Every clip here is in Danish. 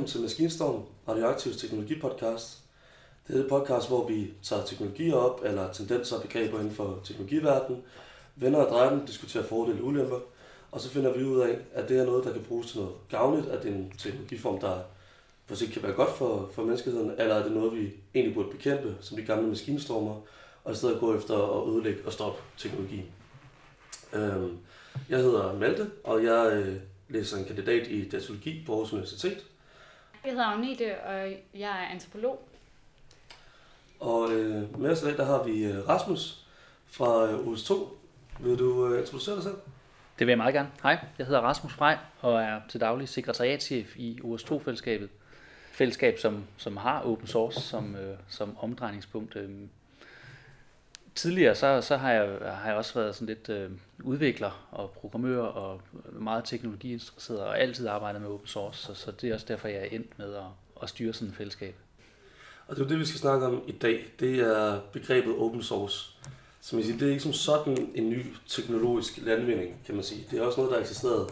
velkommen til Maskinstorm, Radioaktivs teknologipodcast. Det er et podcast, hvor vi tager teknologier op, eller tendenser og begreber inden for teknologiverdenen, vender og drejer dem, diskuterer fordele og ulemper, og så finder vi ud af, at det er noget, der kan bruges til noget gavnligt, at det er en teknologiform, der på sigt kan være godt for, for menneskeheden, eller er det noget, vi egentlig burde bekæmpe, som de gamle maskinstormer, og i stedet gå efter at ødelægge og stoppe teknologien. Øhm, jeg hedder Malte, og jeg øh, læser en kandidat i datalogi på Aarhus Universitet. Jeg hedder Agnete, og jeg er antropolog. Og øh, med os i dag, der har vi øh, Rasmus fra øh, OS2. Vil du øh, introducere dig selv? Det vil jeg meget gerne. Hej, jeg hedder Rasmus Frej og er til daglig sekretariatschef i OS2-fællesskabet. Fællesskab, som, som har open source som, øh, som omdrejningspunkt. Øh, tidligere så, så har, jeg, har jeg også været sådan lidt øh, udvikler og programmør og meget teknologiinteresseret og altid arbejdet med open source, så, så det er også derfor, jeg er endt med at, at styre sådan et fællesskab. Og det er det, vi skal snakke om i dag. Det er begrebet open source. Som jeg siger, det er ikke som sådan en ny teknologisk landvinding, kan man sige. Det er også noget, der har eksisteret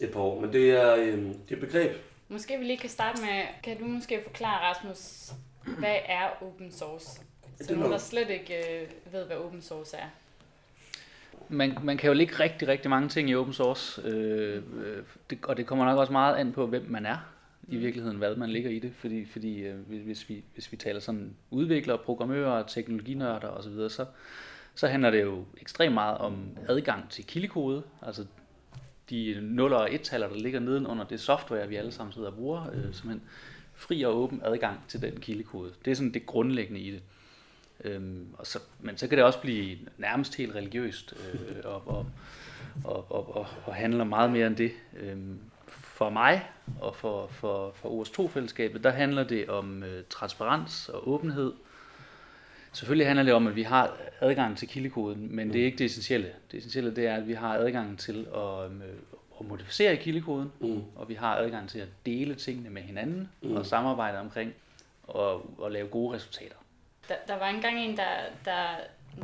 et par år, men det er, øh, det er et begreb. Måske vi lige kan starte med, kan du måske forklare, Rasmus, hvad er open source? Så nogen, der slet ikke øh, ved, hvad open source er. Man, man kan jo lægge rigtig, rigtig mange ting i open source, øh, øh, det, og det kommer nok også meget an på, hvem man er i virkeligheden, hvad man ligger i det. Fordi, fordi øh, hvis, vi, hvis vi taler sådan udviklere, programmører, teknologinørder osv., så, så handler det jo ekstremt meget om adgang til kildekode, altså de 0 og 1-taller, der ligger nedenunder det software, vi alle sammen sidder og bruger, øh, simpelthen fri og åben adgang til den kildekode. Det er sådan det grundlæggende i det. Øhm, og så, men så kan det også blive nærmest helt religiøst øh, og, og, og, og, og, og handler meget mere end det. Øhm, for mig og for, for, for OS2-fællesskabet, der handler det om øh, transparens og åbenhed. Selvfølgelig handler det om, at vi har adgang til kildekoden, men det er ikke det essentielle. Det essentielle det er, at vi har adgang til at, øh, at modificere kildekoden, mm. og vi har adgang til at dele tingene med hinanden mm. og samarbejde omkring og, og lave gode resultater. Der, der var engang en, der, der,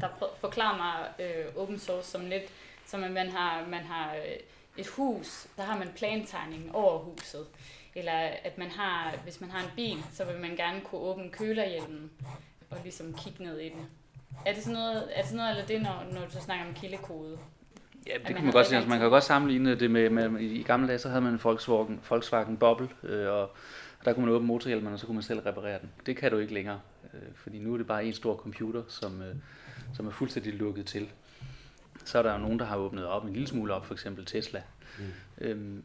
der forklarede mig øh, open source som lidt, som at man har, man har øh, et hus, der har man plantegningen over huset. Eller at man har, hvis man har en bil, så vil man gerne kunne åbne kølerhjelmen og ligesom kigge ned i den. Er det sådan noget, er det sådan noget eller det, når, når du så snakker om kildekode? Ja, det kan man, man godt sige. Altså, man kan godt sammenligne det med, med, i gamle dage, så havde man en Volkswagen, Volkswagen Bobble, øh, og der kunne man åbne motorhjelmen, og så kunne man selv reparere den. Det kan du ikke længere, øh, fordi nu er det bare en stor computer, som, øh, som er fuldstændig lukket til. Så er der jo nogen, der har åbnet op en lille smule op, for eksempel Tesla. Mm. Øhm,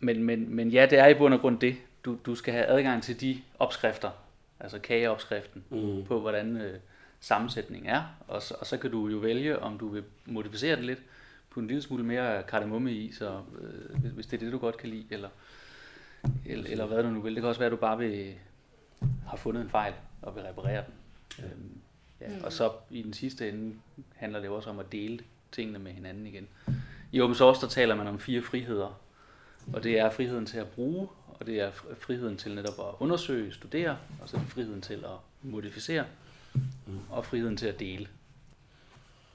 men, men, men ja, det er i bund og grund det. Du, du skal have adgang til de opskrifter, altså kageopskriften, mm. på hvordan øh, sammensætningen er. Og så, og så kan du jo vælge, om du vil modificere det lidt, på en lille smule mere kardemomme i, så, øh, hvis det er det, du godt kan lide, eller, eller, eller hvad du nu vil. Det kan også være, at du bare vil have fundet en fejl og vil reparere den. Ja. Øhm, ja. Mm. Og så i den sidste ende handler det også om at dele tingene med hinanden igen. I open source der taler man om fire friheder, og det er friheden til at bruge, og det er friheden til netop at undersøge, studere, og så er det friheden til at modificere, og friheden til at dele.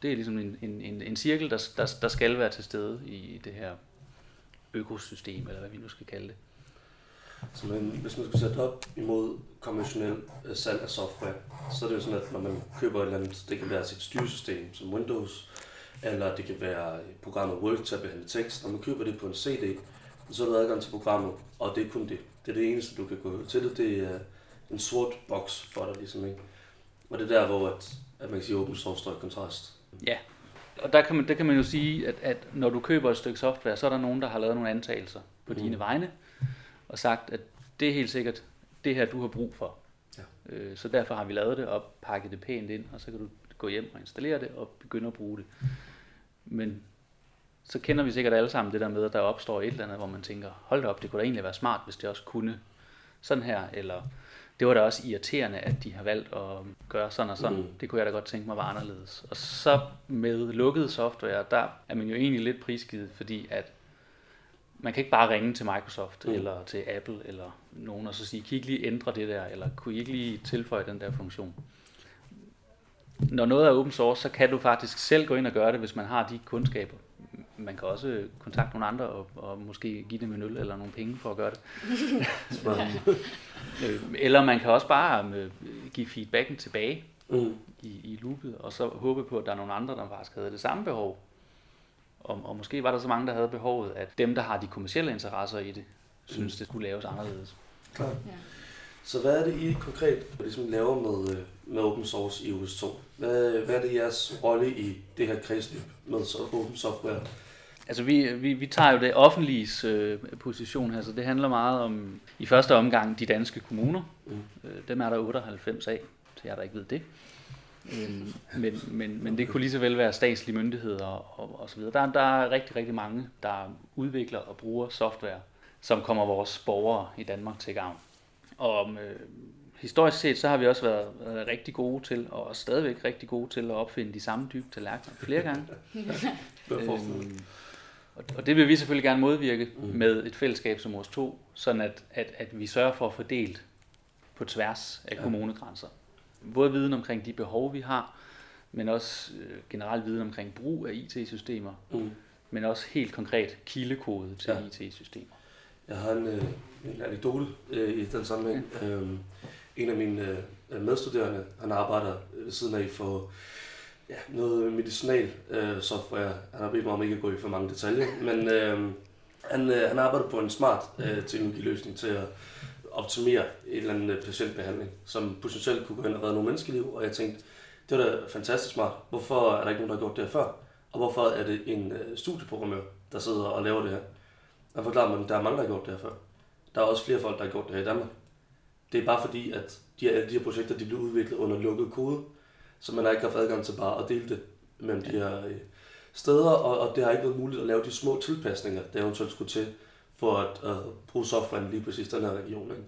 Det er ligesom en, en, en, en cirkel, der, der, der skal være til stede i det her økosystem, eller hvad vi nu skal kalde det. Så man, hvis man skulle sætte op imod konventionel uh, salg af software, så er det jo sådan, at når man køber et eller andet, det kan være sit styresystem som Windows, eller det kan være programmet Word til at behandle tekst. Når man køber det på en CD, så er der adgang til programmet, og det er kun det. Det er det eneste, du kan gå til det. Det er en sort boks for dig, ligesom, ikke? Og det er der, hvor at, at man kan sige, open source står i kontrast. Ja, og der kan man, der kan man jo sige, at, at når du køber et stykke software, så er der nogen, der har lavet nogle antagelser på mm. dine vegne, og sagt, at det er helt sikkert det her, du har brug for. Ja. Øh, så derfor har vi lavet det og pakket det pænt ind, og så kan du gå hjem og installere det og begynde at bruge det. Men så kender vi sikkert alle sammen det der med, at der opstår et eller andet, hvor man tænker, hold da op, det kunne da egentlig være smart, hvis det også kunne sådan her, eller det var da også irriterende, at de har valgt at gøre sådan og sådan. Mm. Det kunne jeg da godt tænke mig var anderledes. Og så med lukket software, der er man jo egentlig lidt prisgivet, fordi at man kan ikke bare ringe til Microsoft mm. eller til Apple eller nogen og så sige, kan I ikke lige ændre det der, eller kunne I ikke lige tilføje den der funktion? Når noget er open source, så kan du faktisk selv gå ind og gøre det, hvis man har de kundskaber. Man kan også kontakte nogle andre og, og måske give dem en øl eller nogle penge for at gøre det. Øh, eller man kan også bare øh, give feedbacken tilbage mm. i, i loopet, og så håbe på, at der er nogle andre, der faktisk havde det samme behov. Og, og måske var der så mange, der havde behovet, at dem, der har de kommercielle interesser i det, synes, det skulle laves anderledes. Klar. Ja. Så hvad er det, I konkret ligesom laver med, øh, med open source i OS 2? Hvad, hvad er det jeres rolle i det her kredsløb med open software? Altså vi, vi, vi tager jo det offentlige øh, position her, så det handler meget om i første omgang de danske kommuner. Mm. Øh, dem er der 98 af, så jeg der ikke ved det. Øhm, men, men, men det kunne lige så vel være statslige myndigheder og, og så videre. Der, der er rigtig, rigtig mange, der udvikler og bruger software, som kommer vores borgere i Danmark til gavn. Og øh, historisk set, så har vi også været, været rigtig gode til, og stadigvæk rigtig gode til at opfinde de samme dybe tallerkener flere gange. øhm, og, og det vil vi selvfølgelig gerne modvirke mm. med et fællesskab som vores to, sådan at, at, at vi sørger for at fordele på tværs af ja. kommunegrænser. Både viden omkring de behov, vi har, men også øh, generelt viden omkring brug af IT-systemer, mm. men også helt konkret kildekode til ja. IT-systemer. Jeg har en, øh, en anekdote øh, i den sammenhæng. Ja. Øhm, en af mine øh, medstuderende, han arbejder ved siden af for ja, noget medicinal øh, software. Han har bedt mig om ikke at gå i for mange detaljer, men øh, han, øh, han arbejder på en smart øh, teknologiløsning til at optimere et eller andet øh, patientbehandling, som potentielt kunne gå hen og redde nogle menneskeliv, og jeg tænkte, det var da fantastisk smart. Hvorfor er der ikke nogen, der har gjort det her før? Og hvorfor er det en øh, studieprogrammør, der sidder og laver det her? Og forklarer man, at der er mange, der har gjort det her før. Der er også flere folk, der har gjort det her i Danmark. Det er bare fordi, at de her, de her projekter de bliver udviklet under lukket kode, så man har ikke haft adgang til bare at dele det mellem de her øh, steder, og, og det har ikke været muligt at lave de små tilpasninger, der eventuelt skulle til for at, at bruge software lige præcis den her region. Ikke?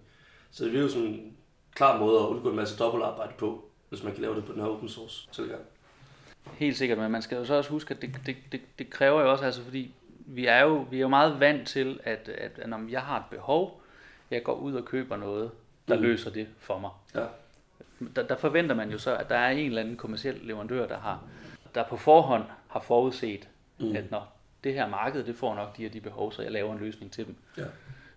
Så det er jo sådan en klar måde at undgå en masse dobbeltarbejde på, hvis man kan lave det på den her open source tilgang. Helt sikkert, men man skal jo så også huske, at det, det, det, det kræver jo også, altså fordi vi er jo, vi er jo meget vant til, at, at, at når jeg har et behov, jeg går ud og køber noget, der mm. løser det for mig. Ja. Der, der forventer man jo så, at der er en eller anden kommersiel leverandør, der har der på forhånd har forudset, mm. at når det her marked, det får nok de her de behov, så jeg laver en løsning til dem. Ja.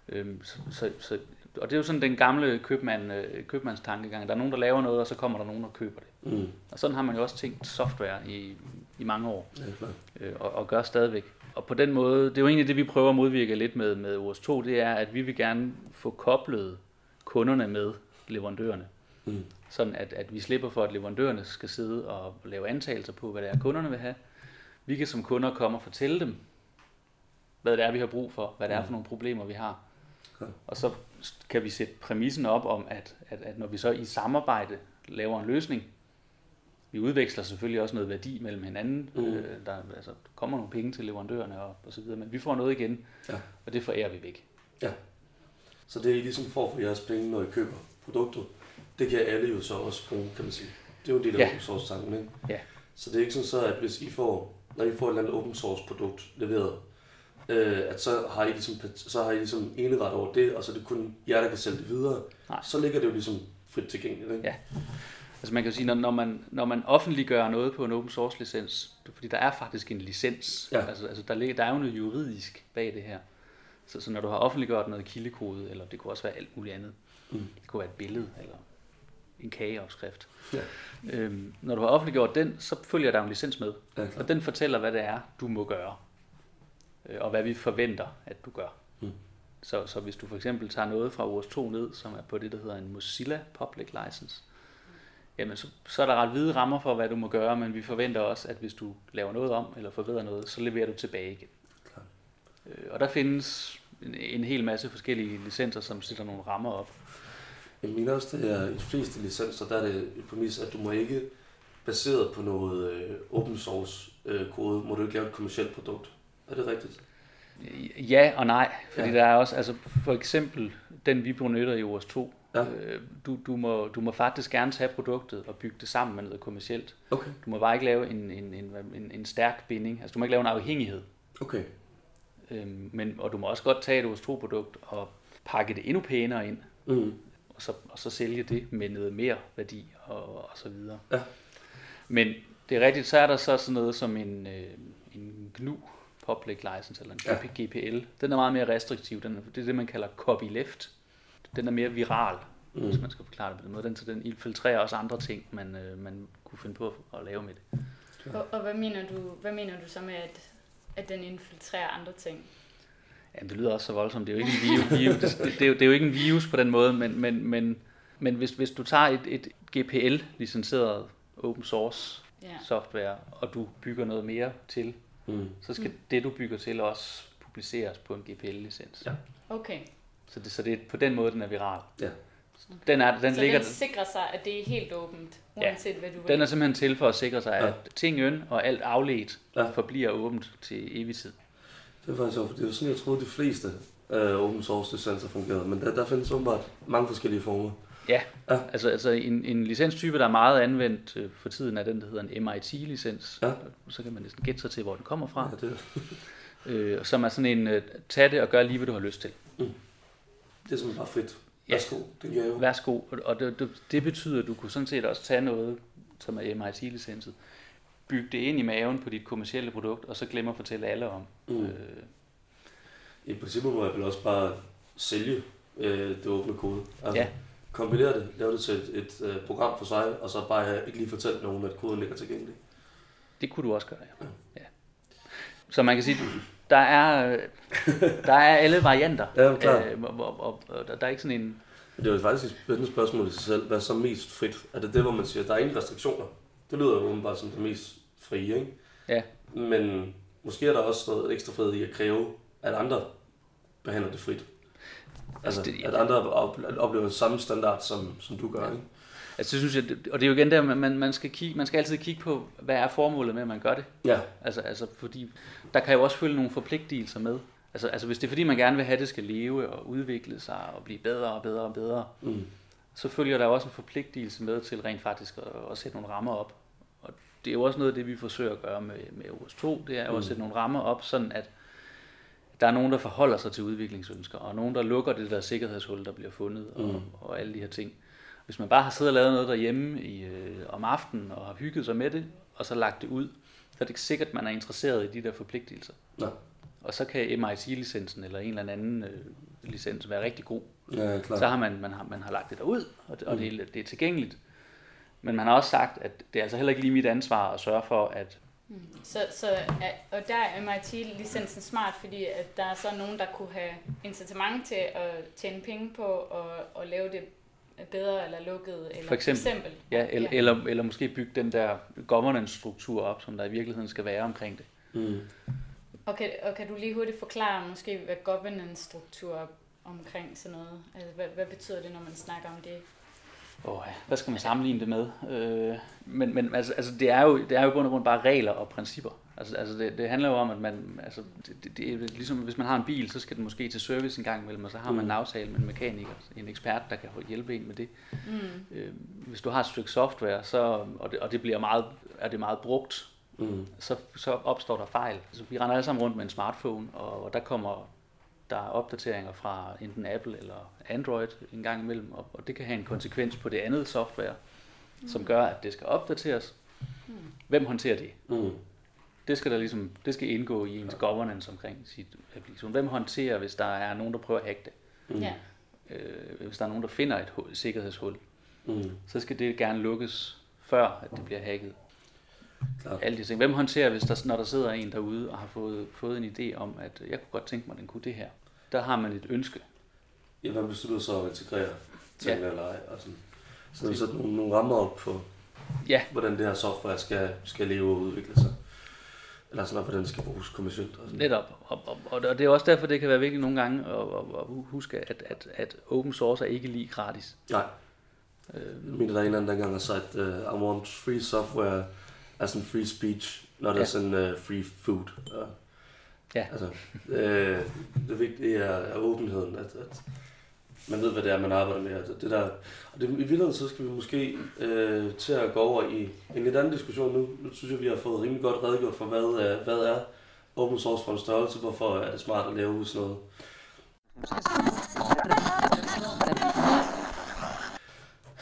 Øhm, så, så, så, og det er jo sådan den gamle købmand, øh, købmands tankegang. Der er nogen, der laver noget, og så kommer der nogen, der køber det. Mm. Og sådan har man jo også tænkt software i, i mange år, ja, øh, og, og gør stadigvæk. Og på den måde, det er jo egentlig det, vi prøver at modvirke lidt med, med OS2, det er, at vi vil gerne få koblet kunderne med leverandørerne. Mm. Sådan at, at vi slipper for, at leverandørerne skal sidde og lave antagelser på, hvad det er, kunderne vil have. Vi kan som kunder komme og fortælle dem, hvad det er, vi har brug for, hvad det er for mm. nogle problemer, vi har. Okay. Og så kan vi sætte præmissen op om, at, at, at når vi så i samarbejde laver en løsning, vi udveksler selvfølgelig også noget værdi mellem hinanden. Mm. Øh, der altså, kommer nogle penge til leverandørerne og, og så videre, men vi får noget igen, ja. og det forærer vi væk. Ja. Så det er ligesom for for jeres penge, når I køber produktet. Det kan alle jo så også bruge, kan man sige. Det er jo en del af ja. open ikke? Ja. Så det er ikke sådan så, at hvis I får, når I får et eller andet open source produkt leveret, øh, at så har I ligesom, så har I ligesom eneret over det, og så er det kun jer, der kan sælge det videre. Nej. Så ligger det jo ligesom frit tilgængeligt, ikke? Ja. Altså man kan jo sige, når, når, man, når man offentliggør noget på en open source licens, fordi der er faktisk en licens, ja. altså, altså der, ligger, der er jo noget juridisk bag det her. Så, så når du har offentliggjort noget kildekode, eller det kunne også være alt muligt andet, mm. det kunne være et billede, eller en kageopskrift. Ja. Øhm, når du har offentliggjort den, så følger der en licens med, ja, og den fortæller, hvad det er, du må gøre, øh, og hvad vi forventer, at du gør. Mm. Så, så hvis du for eksempel tager noget fra OS 2 ned, som er på det, der hedder en Mozilla Public License, jamen så, så er der ret hvide rammer for, hvad du må gøre, men vi forventer også, at hvis du laver noget om, eller forbedrer noget, så leverer du tilbage igen. Klar. Øh, og der findes en, en hel masse forskellige licenser, som sætter nogle rammer op. Jeg mener også, det er i de fleste licenser, der er det et præmis, at du må ikke, baseret på noget øh, open source øh, kode, må du ikke lave et kommersielt produkt. Er det rigtigt? Ja og nej, fordi Ja. ja. der er også, altså for eksempel den vi benytter i OS 2, Ja. øh, du, du, må, du må faktisk gerne tage produktet og bygge det sammen med noget kommercielt. Okay. Du må bare ikke lave en, en, en, en, en stærk binding, altså du må ikke lave en afhængighed. Okay. Øhm, men, og du må også godt tage et OS 2 produkt og pakke det endnu pænere ind, Mm. Og så, og så sælge det med noget mere værdi og, og så videre. Ja. Men det er rigtigt, så er der så sådan noget som en, øh, en GNU Public License, eller en Ja. GPL. Den er meget mere restriktiv. Den er, det er det, man kalder copyleft. Den er mere viral, mm. hvis man skal forklare det på den måde. Den, så den infiltrerer også andre ting, man, øh, man kunne finde på at lave med det. Og, og hvad, mener du, hvad mener du så med, at, at den infiltrerer andre ting? Ja, det lyder også så voldsomt. Det er jo ikke en virus, virus. Det, det, det, er jo, det er jo ikke en virus på den måde, men, men, men, men hvis, hvis du tager et, et GPL-licenseret open source Ja. software, og du bygger noget mere til, Mm. så skal mm. det, du bygger til, også publiceres på en GPL-licens. Ja. Okay. Så, det, så det er på den måde, den er viral. Ja. Den, er, den, så ligger, den sikrer sig, at det er helt åbent, Ja. uanset hvad du vil? den er simpelthen til for at sikre sig, Ja. at tingøn og alt afledt Ja. forbliver åbent til evig tid. Det er faktisk sjovt, for det jo sådan, jeg troede, de fleste øh, open source licenser fungerede, men der, der findes åbenbart mange forskellige former. Ja, Ja. altså, altså en, en licenstype, der er meget anvendt øh, for tiden, er den, der hedder en MIT-licens. Ja. Så kan man næsten gætte sig til, hvor den kommer fra. Ja, det, Øh, som er sådan en, øh, tag det og gør lige, hvad du har lyst til. det er simpelthen bare frit. Ja. Værsgo, det giver jo. Værsgo. Og- Og det, det, det betyder, at du kunne sådan set også tage noget, som er MIT-licenset, bygge det ind i maven på dit kommercielle produkt, og så glemme at fortælle alle om. Mm. Øh, I princippet må jeg vel også bare sælge øh, det åbne kode. Altså, Ja. Kompilere det, lave det til et, et øh, program for sig, og så bare have, ikke lige fortælle nogen, at koden ligger tilgængelig. det kunne du også gøre, ja. ja. Så man kan sige, der er, øh, der er alle varianter. Ja, klart. Øh, og, og, og, og der er ikke sådan en... Det er jo faktisk et spændende spørgsmål i sig selv. Hvad er så mest frit? Er det det, hvor man siger, at der er ingen restriktioner? Det lyder jo åbenbart som det mest frie, ikke? Ja, Men måske er der også noget ekstra frihed i at kræve, at andre behandler det frit. Altså, Altså, det- at andre op- oplever samme standard, som, som du gør, ikke? altså det synes jeg, og det er jo igen der, man- man, man, skal kigge, man skal altid kigge på, hvad er formålet med, at man gør det. Ja, Altså, altså fordi der kan jo også følge nogle forpligtelser med. Altså, altså hvis det er fordi, man gerne vil have, at det skal leve og udvikle sig og blive bedre og bedre og bedre, mm. Så følger der også en forpligtelse med til rent faktisk at, at sætte nogle rammer op. Og det er jo også noget af det, vi forsøger at gøre med, med OS2, det er jo Mm. at sætte nogle rammer op, sådan at der er nogen, der forholder sig til udviklingsønsker, og nogen, der lukker det der sikkerhedshul, der bliver fundet, og, Mm. og alle de her ting. Hvis man bare har siddet og lavet noget derhjemme i, øh, om aftenen, og har hygget sig med det, og så lagt det ud, så er det ikke sikkert, at man er interesseret i de der forpligtelser. Nej. Og så kan MIT-licensen eller en eller anden øh, licens være rigtig god. Ja, klart. Så har man, man, har, man har lagt det derud, og, det, og Mm. det, er- det er tilgængeligt. Men man har også sagt, at det er altså heller ikke lige mit ansvar at sørge for, at Så, så er, og der er MIT-licensen smart, fordi at der er så nogen, der kunne have incitament til at tjene penge på og, og lave det bedre eller lukket. Eller For eksempel. For eksempel. ja, eller, ja. Eller, eller måske bygge den der governance-struktur op, som der i virkeligheden skal være omkring det. Mm. Og kan, og kan du lige hurtigt forklare måske, hvad governance-struktur er omkring sådan noget? Altså, hvad, hvad betyder det, når man snakker om det? Oh, hvad skal man sammenligne det med? Øh, men men altså, altså det, er jo, det er jo i bund og grund bare regler og principper. Altså, altså det, det handler jo om, at man, altså, det, det, det ligesom, hvis man har en bil, så skal den måske til service en gang imellem, og så har man en Mm. aftale med en mekaniker, en ekspert, der kan hjælpe en med det. Mm. Øh, hvis du har et stykke software, så, og, det, og det bliver meget, er det meget brugt, Mm. så, så opstår der fejl. Altså, vi render alle sammen rundt med en smartphone, og, og der kommer der er opdateringer fra enten Apple eller Android en gang imellem, og, og det kan have en konsekvens på det andet software, som gør, at det skal opdateres. Mm. Hvem håndterer det? Mm. Det skal der ligesom, det skal indgå i ens governance omkring sit applikation. Hvem håndterer, hvis der er nogen, der prøver at hacke det? Mm. Ja. Øh, hvis der er nogen, der finder et hul, sikkerhedshul, Mm. så skal det gerne lukkes, før at det bliver hacket. Klart. Alle de ting. Hvem håndterer, hvis der, når der sidder en derude og har fået, fået en idé om, at jeg kunne godt tænke mig, at den kunne det her. Der har man et ønske. Ja, man beslutter så at integrere tingene Ja. eller ej. Og sådan. Så der sætter nogle, nogle rammer op på, Ja, hvordan det her software skal, skal leve og udvikle sig. Eller sådan, hvordan det skal bruges kommercielt. Og sådan. netop. Og, og, og det er også derfor, det kan være vigtigt nogle gange at, at, at huske, at, at, at open source er ikke lige gratis. Nej, Øh, jeg mener, der er en anden, der engang har sagt, uh, I want free software as in free speech, not Ja. as in uh, free food. Uh, Ja. Altså, øh, det vigtige er, er åbenheden, at, at man ved, hvad det er, man arbejder med. Altså, det der, og det, i virkeligheden så skal vi måske øh, til at gå over i en lidt anden diskussion nu. Nu synes jeg, vi har fået rimelig godt redegjort for, hvad, øh, hvad er open source for en størrelse, hvorfor er det smart at lave sådan noget.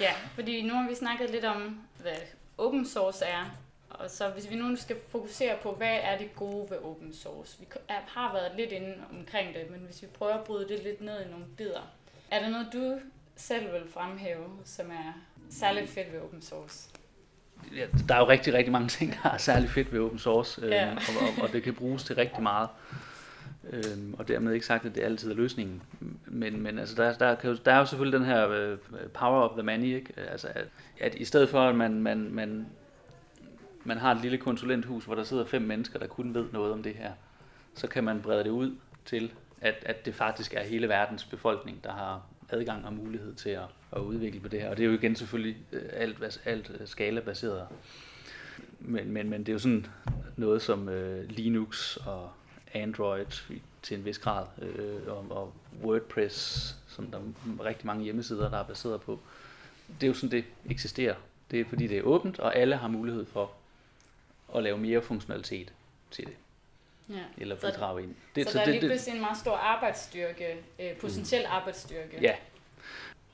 Ja, fordi nu har vi snakket lidt om, hvad open source er, og så hvis vi nu skal fokusere på, hvad er det gode ved open source? Vi har været lidt inde omkring det, men hvis vi prøver at bryde det lidt ned i nogle bidder. Er der noget, du selv vil fremhæve, som er særligt fedt ved open source? Ja, der er jo rigtig, rigtig mange ting, der er særligt fedt ved open source, øh, Ja. og, og, og det kan bruges til rigtig meget. Øhm, og dermed ikke sagt, at det altid er løsningen. Men, men altså, der, der, kan jo, der er jo selvfølgelig den her øh, power of the money, ikke? Altså, at, at i stedet for, at man, man, man, man har et lille konsulenthus, hvor der sidder fem mennesker, der kun ved noget om det her, så kan man brede det ud til, at, at det faktisk er hele verdens befolkning, der har adgang og mulighed til at, at udvikle på det her. Og det er jo igen selvfølgelig øh, alt, alt skalabaseret. skala-baseret. Men, men, men det er jo sådan noget som øh, Linux og Android til en vis grad, øh, og, og WordPress, som der er rigtig mange hjemmesider, der er baseret på. Det er jo sådan, det eksisterer. Det er fordi, det er åbent, og alle har mulighed for at lave mere funktionalitet til det, Ja. eller Så- bidrage ind. Det, så, der er lige pludselig en meget stor arbejdsstyrke, øh, potentiel arbejdsstyrke. Ja.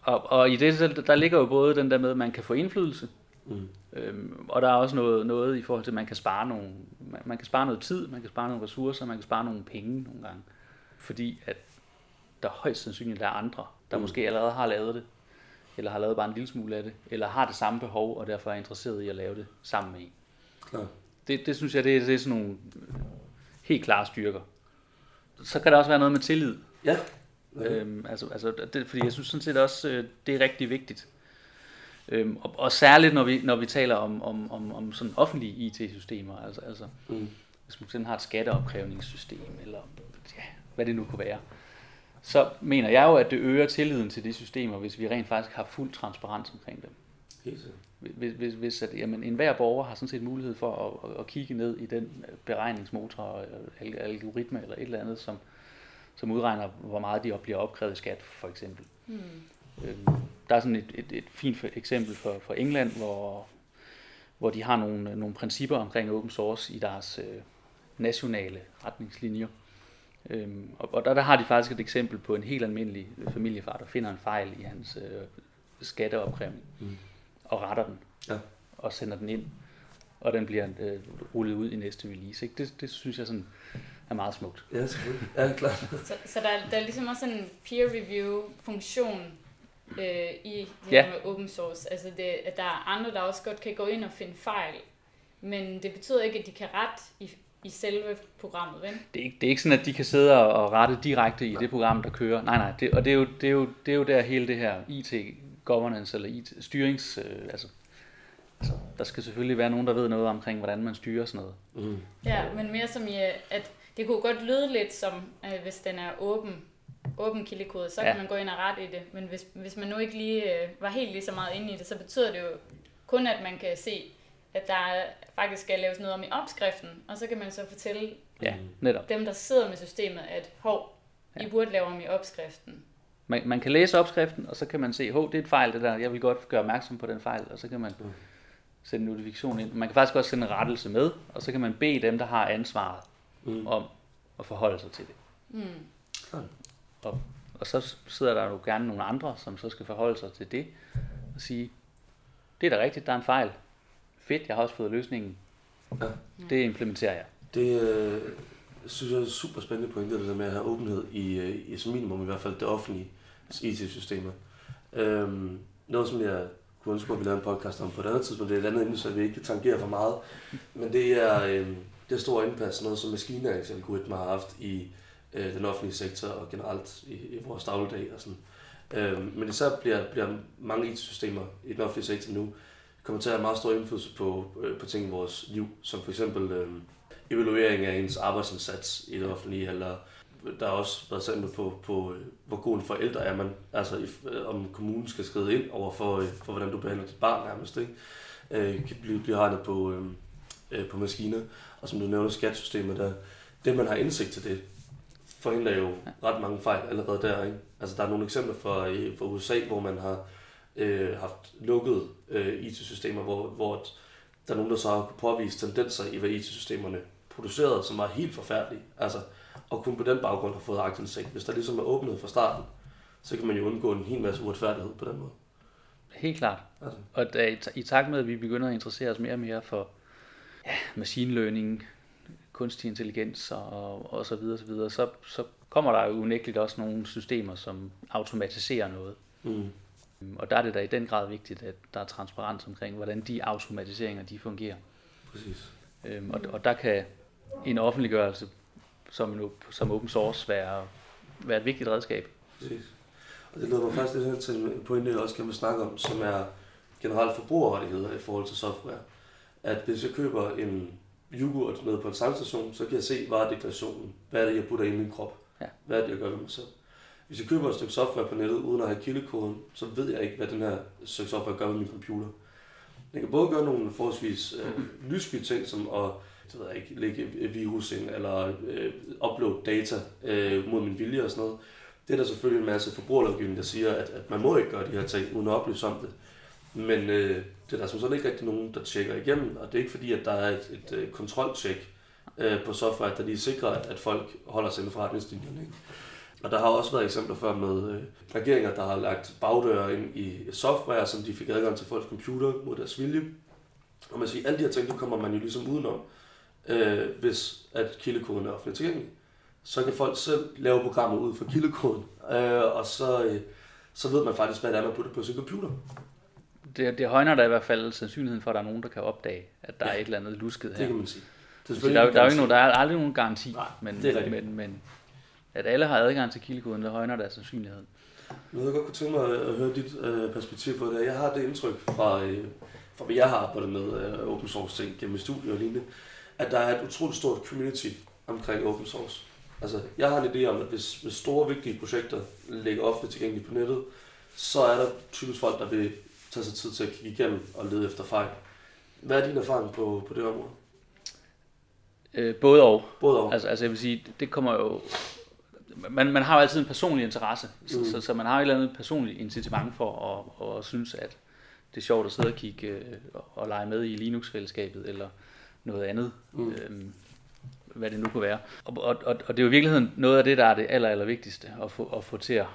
Og, og i det, der ligger jo både den der med, at man kan få indflydelse, Mm. Øhm, og der er også noget, noget i forhold til, at man kan spare nogle, man, man kan spare noget tid, man kan spare nogle ressourcer, man kan spare nogle penge nogle gange. Fordi at der højst sandsynligt er andre, der Mm. mm. måske allerede har lavet det, eller har lavet bare en lille smule af det, eller har det samme behov, og derfor er interesseret i at lave det sammen med en. Klar. Det, det synes jeg, det er, det er sådan nogle helt klare styrker. Så kan der også være noget med tillid. Ja. Ja. Øhm, altså, altså, det, fordi jeg synes sådan set også, øh, det er rigtig vigtigt. Øhm, og, og særligt når vi, når vi taler om, om, om, om sådan offentlige IT-systemer, altså, altså Mm. hvis man sådan har et skatteopkrævningssystem, eller ja, hvad det nu kunne være, så mener jeg jo, at det øger tilliden til de systemer, hvis vi rent faktisk har fuld transparens omkring dem. Hvis, hvis, hvis at, jamen, enhver borger har sådan set mulighed for at, at, at kigge ned i den beregningsmotor, eller al- algoritme eller et eller andet, som, som udregner, hvor meget de op- bliver opkrævet i skat, for eksempel. Øhm, Der er sådan et, et, et fint eksempel for, for England, hvor, hvor de har nogle, nogle principper omkring open source i deres øh, nationale retningslinjer. Øhm, og og der, der har de faktisk et eksempel på en helt almindelig familiefar, der finder en fejl i hans øh, skatteopkrævning Mm. Og retter den Ja. og sender den ind, og den bliver øh, rullet ud i næste release. Ikke? Det, det synes jeg sådan er meget smukt. Ja, selvfølgelig. Ja, klart. Så, så der, er- der er ligesom også en peer review funktion øh, i det Ja. her med open source. Altså det, at der er andre, der også godt kan gå ind og finde fejl. Men det betyder ikke, at de kan rette i, i selve programmet, vel? Det er, ikke, det er ikke sådan, at de kan sidde og rette direkte i det program, der kører. Nej, nej. Det, og det er, jo, det, er jo, det er jo der hele det her IT-governance, eller IT-styrings... Øh, altså, altså, der skal selvfølgelig være nogen, der ved noget omkring, hvordan man styrer sådan noget. Mm. Ja, men mere som i, at det kunne godt lyde lidt som, øh, hvis den er åben, åben kildekode, så ja. Kan man gå ind og rette i det. Men hvis, hvis man nu ikke lige øh, var helt lige så meget inde i det, så betyder det jo kun, at man kan se, at der er- faktisk skal laves noget om i opskriften, og så kan man så fortælle Ja, netop. dem, der sidder med systemet, at hov, I Ja. burde lave om i opskriften. Man, man kan læse opskriften, og så kan man se, hov, det er et fejl, det der. Jeg vil godt gøre opmærksom på den fejl, og så kan man Mm. sende en notifikation ind. Man kan faktisk også sende en rettelse med, og så kan man bede dem, der har ansvaret, Mm. om at forholde sig til det. Mm. Klart. Og, og så sidder der jo gerne nogle andre, som så skal forholde sig til det, og sige, det er da rigtigt, der er en fejl. Fedt, jeg har også fået løsningen. Ja. Det implementerer jeg. Det øh, synes jeg er super spændende pointe, det der med at have åbenhed i, øh, i som minimum i hvert fald det offentlige IT-systemer. Øhm, noget, som jeg kunne ønske, at vi lavede en podcast om på et andet tidspunkt, det er et andet emne, så vi ikke tangerer for meget. Men det er øhm, det store indpas, noget som maskinlæringsalgoritmer har haft i øh, den offentlige sektor og generelt i, i vores dagligdag og sådan. Øhm, men især bliver, bliver mange IT-systemer i den offentlige sektor nu kommer til at have meget stor indflydelse på, øh, på ting i vores liv, som for eksempel øh, evaluering af ens arbejdsindsats i det offentlige, eller der har også været eksempel på, på hvor god en forælder er man, altså if, øh, om kommunen skal skride ind over for, øh, for hvordan du behandler dit barn nærmest, ikke? Øh, kan blive, blive regnet på, øh, øh på maskiner, og som du nævner, skatsystemet der, det, man har indsigt til det, forhindrer jo ret mange fejl allerede der. Ikke? Altså, der er nogle eksempler fra, fra USA, hvor man har øh, haft lukket øh, IT-systemer, hvor, hvor der er nogen, der så har kunne påvise tendenser i, hvad IT-systemerne producerede, som var helt forfærdelige. Altså, og kun på den baggrund har fået aktindsigt. Hvis der ligesom er åbnet fra starten, så kan man jo undgå en hel masse uretfærdighed på den måde. Helt klart. Altså. Og da, i takt med, at vi begynder at interessere os mere og mere for ja, machine learning, kunstig intelligens og, og så videre, så, videre så, så kommer der jo unægteligt også nogle systemer, som automatiserer noget. Mm. Og der er det da i den grad vigtigt, at der er transparens omkring, hvordan de automatiseringer de fungerer. Præcis. Øhm, og, og der kan en offentliggørelse som, en, som open source være, være et vigtigt redskab. Præcis. Og det leder mig faktisk lidt hen til en pointe, jeg også kan snakke om, som er generelt forbrugerrettigheder i forhold til software. At hvis jeg køber en yoghurt nede på en tankstation, så kan jeg se varedeklarationen. Hvad er det, jeg putter ind i min krop? Ja. Hvad er det, jeg gør ved mig selv? Hvis jeg køber et stykke software på nettet, uden at have kildekoden, så ved jeg ikke, hvad den her stykke software gør ved min computer. Den kan både gøre nogle forholdsvis øh, lystige ting, som at det ved jeg ikke, lægge virus ind, eller øh, uploade data øh, mod min vilje og sådan noget. Det er der selvfølgelig en masse forbrugerlovgivning, der siger, at, at man må ikke gøre de her ting, uden at oplyse om det. Men øh, det er der som sådan ikke rigtig nogen, der tjekker igennem, og det er ikke fordi, at der er et, et, et øh, kontroltjek øh, på software, der lige sikrer, at, at folk holder sig inden for retningslinjerne. Ikke? Og der har også været eksempler før med øh, regeringer, der har lagt bagdøre ind i software, som de fik adgang til folks computer mod deres vilje. Og man siger, alle de her ting, det kommer man jo ligesom udenom, øh, hvis at kildekoden er offentligt tilgængelig. Så kan folk selv lave programmet ud fra kildekoden, øh, og så, øh, så ved man faktisk, hvad det er, man putter på sin computer. Det, det højner da i hvert fald sandsynligheden for, at der er nogen, der kan opdage, at der ja, er et eller andet lusket her. det kan man sige. Det er der, der, er jo ikke nogen, der er aldrig nogen garanti, Nej, men, det er men, men at alle har adgang til kildekoden, der højner deres sandsynlighed. Nu jeg godt kunne tænke mig at høre dit øh, perspektiv på det. Jeg har det indtryk fra, øh, fra hvad jeg har arbejdet med øh, open source ting gennem studier og lignende, at der er et utroligt stort community omkring open source. Altså, jeg har en idé om, at hvis, hvis store, vigtige projekter ligger ofte tilgængeligt på nettet, så er der typisk folk, der vil tage sig tid til at kigge igennem og lede efter fejl. Hvad er din erfaring på, på det område? Øh, både og. Både og. Altså, altså jeg vil sige, det kommer jo man, man har jo altid en personlig interesse, så, mm. så, så man har et eller andet personligt incitament for at, at, synes, at det er sjovt at sidde og kigge øh, og lege med i Linux-fællesskabet eller noget andet, mm. øhm, hvad det nu kunne være. Og, og, og, og det er jo i virkeligheden noget af det, der er det aller, aller vigtigste at få, at få til at,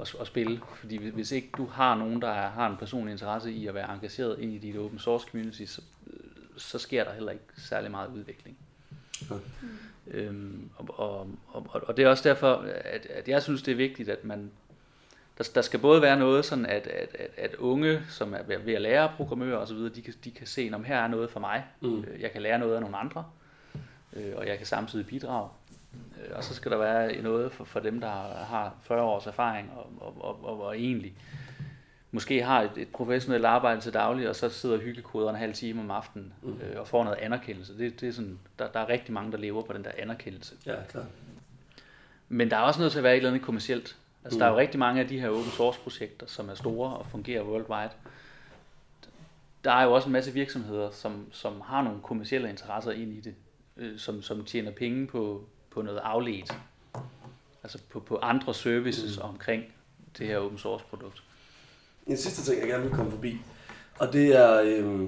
at, at spille. Fordi hvis ikke du har nogen, der har en personlig interesse i at være engageret ind i dit open source community, så, så sker der heller ikke særlig meget udvikling. Mm. Øhm, og, og, og, og det er også derfor, at, at jeg synes, det er vigtigt, at man der, der skal både være noget sådan, at, at, at, at unge, som er ved at lære programmører osv., de kan, de kan se, om her er noget for mig. Mm. Øh, jeg kan lære noget af nogle andre, øh, og jeg kan samtidig bidrage. Øh, og så skal der være noget for, for dem, der har 40 års erfaring og, og, og, og, og egentlig måske har et, et professionelt arbejde til daglig, og så sidder hyggekoderen en halv time om aftenen mm. øh, og får noget anerkendelse. Det, det er sådan, der, der er rigtig mange, der lever på den der anerkendelse. Ja, klar. Men der er også nødt til at være et eller andet kommercielt. Altså, mm. der er jo rigtig mange af de her open source projekter, som er store og fungerer worldwide. Der er jo også en masse virksomheder, som, som har nogle kommercielle interesser ind i det, øh, som, som tjener penge på, på noget afledt. Altså på, på andre services mm. omkring det her open source produkt en sidste ting, jeg gerne vil komme forbi. Og det er, øh,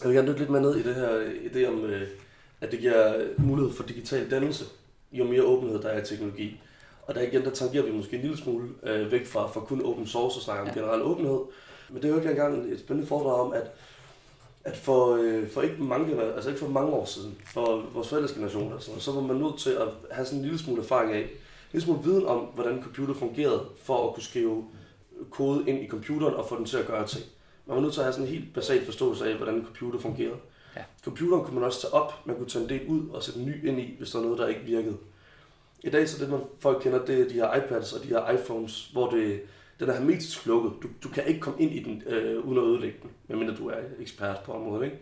jeg vil gerne dykke lidt mere ned i det her idé om, øh, at det giver mulighed for digital dannelse, jo mere åbenhed der er i teknologi. Og der igen, der tangerer vi måske en lille smule øh, væk fra, fra kun open source og snakke om ja. generel åbenhed. Men det er jo ikke engang et spændende foredrag om, at, at for, øh, for ikke mange, altså ikke for mange år siden, for vores forældres generation, altså, så var man nødt til at have sådan en lille smule erfaring af, en lille smule viden om, hvordan computer fungerede, for at kunne skrive kode ind i computeren og få den til at gøre ting. Man var nødt til at have sådan en helt basal forståelse af, hvordan en computer fungerede. Ja. Computeren kunne man også tage op, man kunne tage en del ud og sætte en ny ind i, hvis der var noget, der ikke virkede. I dag så det, man folk kender, det er de her iPads og de her iPhones, hvor det, den er hermetisk lukket. Du, du kan ikke komme ind i den øh, uden at ødelægge den, medmindre du er ekspert på området. Ikke?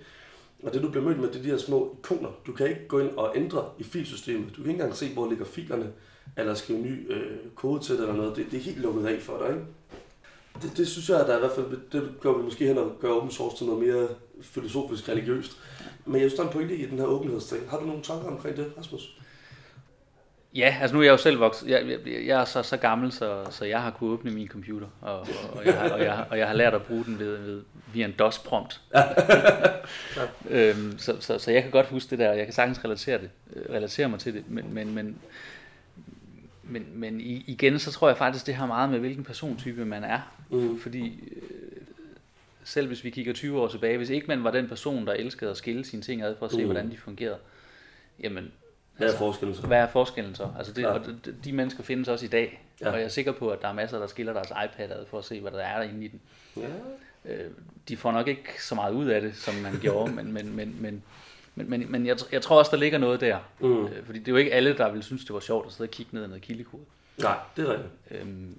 Og det du bliver mødt med, det er de her små ikoner. Du kan ikke gå ind og ændre i filsystemet. Du kan ikke engang se, hvor ligger filerne, eller skrive ny øh, kode til det eller noget. Det, det er helt lukket af for dig. Ikke? Det, det synes jeg, at der er i hvert fald, det gør vi måske hen og gør open source til noget mere filosofisk religiøst. Men jeg synes, der er en pointe i den her åbenhedsting. Har du nogle tanker omkring det, Rasmus? Ja, altså nu er jeg jo selv vokset. Jeg, jeg, jeg er så, så gammel, så, så jeg har kunnet åbne min computer, og, og, og, jeg, har, og, jeg, og jeg har lært at bruge den ved, ved, via en DOS-prompt. øhm, så, så, så jeg kan godt huske det der, og jeg kan sagtens relatere, det, øh, relatere mig til det, men, men, men, men, men igen, så tror jeg faktisk, det har meget med, hvilken persontype man er. Mm. Fordi øh, selv hvis vi kigger 20 år tilbage, hvis ikke man var den person, der elskede at skille sine ting ad for at se, mm. hvordan de fungerede, jamen hvad er altså, forskellen så? Hvad er forskellen så? Altså det, og de, de mennesker findes også i dag, ja. og jeg er sikker på, at der er masser, der skiller deres iPad ad for at se, hvad der er derinde i den. Ja. Øh, de får nok ikke så meget ud af det, som man gjorde, men, men, men, men, men, men, men jeg, jeg tror også, der ligger noget der. Mm. Øh, fordi det er jo ikke alle, der vil synes, det var sjovt at sidde og kigge ned i noget kildekode. Nej, det er rigtigt. Øhm,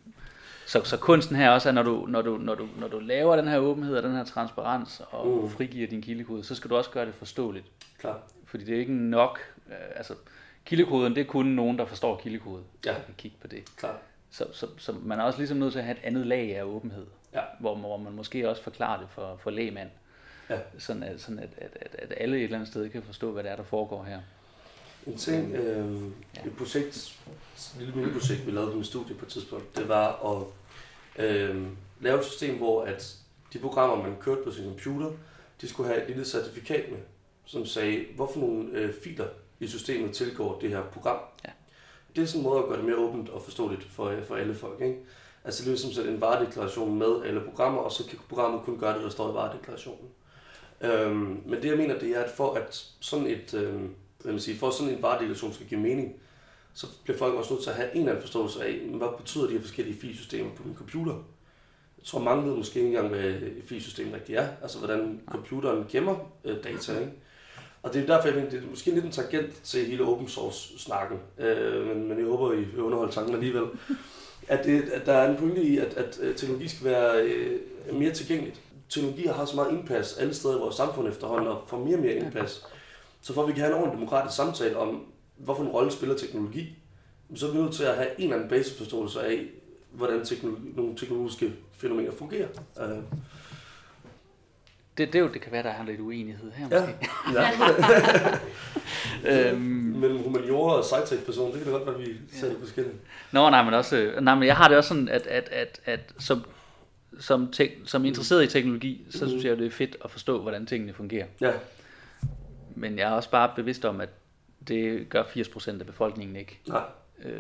så, så kunsten her også er, når du, når, du, når, du, når du laver den her åbenhed og den her transparens og mm. frigiver din kildekode, så skal du også gøre det forståeligt. Klar. Fordi det er ikke nok, øh, altså kildekoden, det er kun nogen, der forstår kildekode, ja. der kan kigge på det. Klar. Så, så, så man er også ligesom nødt til at have et andet lag af åbenhed, ja. hvor, hvor man måske også forklarer det for, for lægmand, ja. sådan, at, sådan at, at, at, at alle et eller andet sted kan forstå, hvad det er, der foregår her. En ting, øh, ja. et projekt, et lille mini-projekt, vi lavede på mit studie på et tidspunkt, det var at øh, lave et system, hvor at de programmer, man kørte på sin computer, de skulle have et lille certifikat med, som sagde, hvorfor nogle øh, filer i systemet tilgår det her program. Ja. Det er sådan en måde at gøre det mere åbent og forståeligt for, for alle folk. Ikke? Altså det er ligesom sætte en varedeklaration med alle programmer, og så kan programmet kun gøre det, der står i varedeklarationen. Øhm, men det jeg mener, det er, at for at sådan et, øhm, hvad man sige, for sådan en varedeklaration skal give mening, så bliver folk også nødt til at have en eller anden forståelse af, hvad betyder de her forskellige filsystemer på min computer. Jeg tror mange ved måske ikke engang, hvad et filsystem rigtig er. Altså hvordan computeren gemmer øh, data. Ikke? Og det er derfor, jeg mener, det er måske lidt en tangent til hele open source-snakken, øh, men, men jeg håber, I vil underholde tanken alligevel. At, det, at der er en pointe i, at, at teknologi skal være øh, mere tilgængeligt. Teknologi har så meget indpas alle steder i vores samfund efterhånden, og får mere og mere indpas. Så for at vi kan have en ordentlig demokratisk samtale om, hvorfor en rolle spiller teknologi, så er vi nødt til at have en eller anden basisforståelse af, hvordan teknologi, nogle teknologiske fænomener fungerer. Uh, det, det, jo, det kan være, der er lidt uenighed her måske. Ja, ja. øhm, Mellem humaniora og sci person det kan det godt være, vi ser det forskelligt. Nå, nej, men også, nej, men jeg har det også sådan, at, at, at, at som, som, te, som interesseret i teknologi, så mm. synes jeg, det er fedt at forstå, hvordan tingene fungerer. Ja. Men jeg er også bare bevidst om, at det gør 80% af befolkningen ikke. Nej. Øh,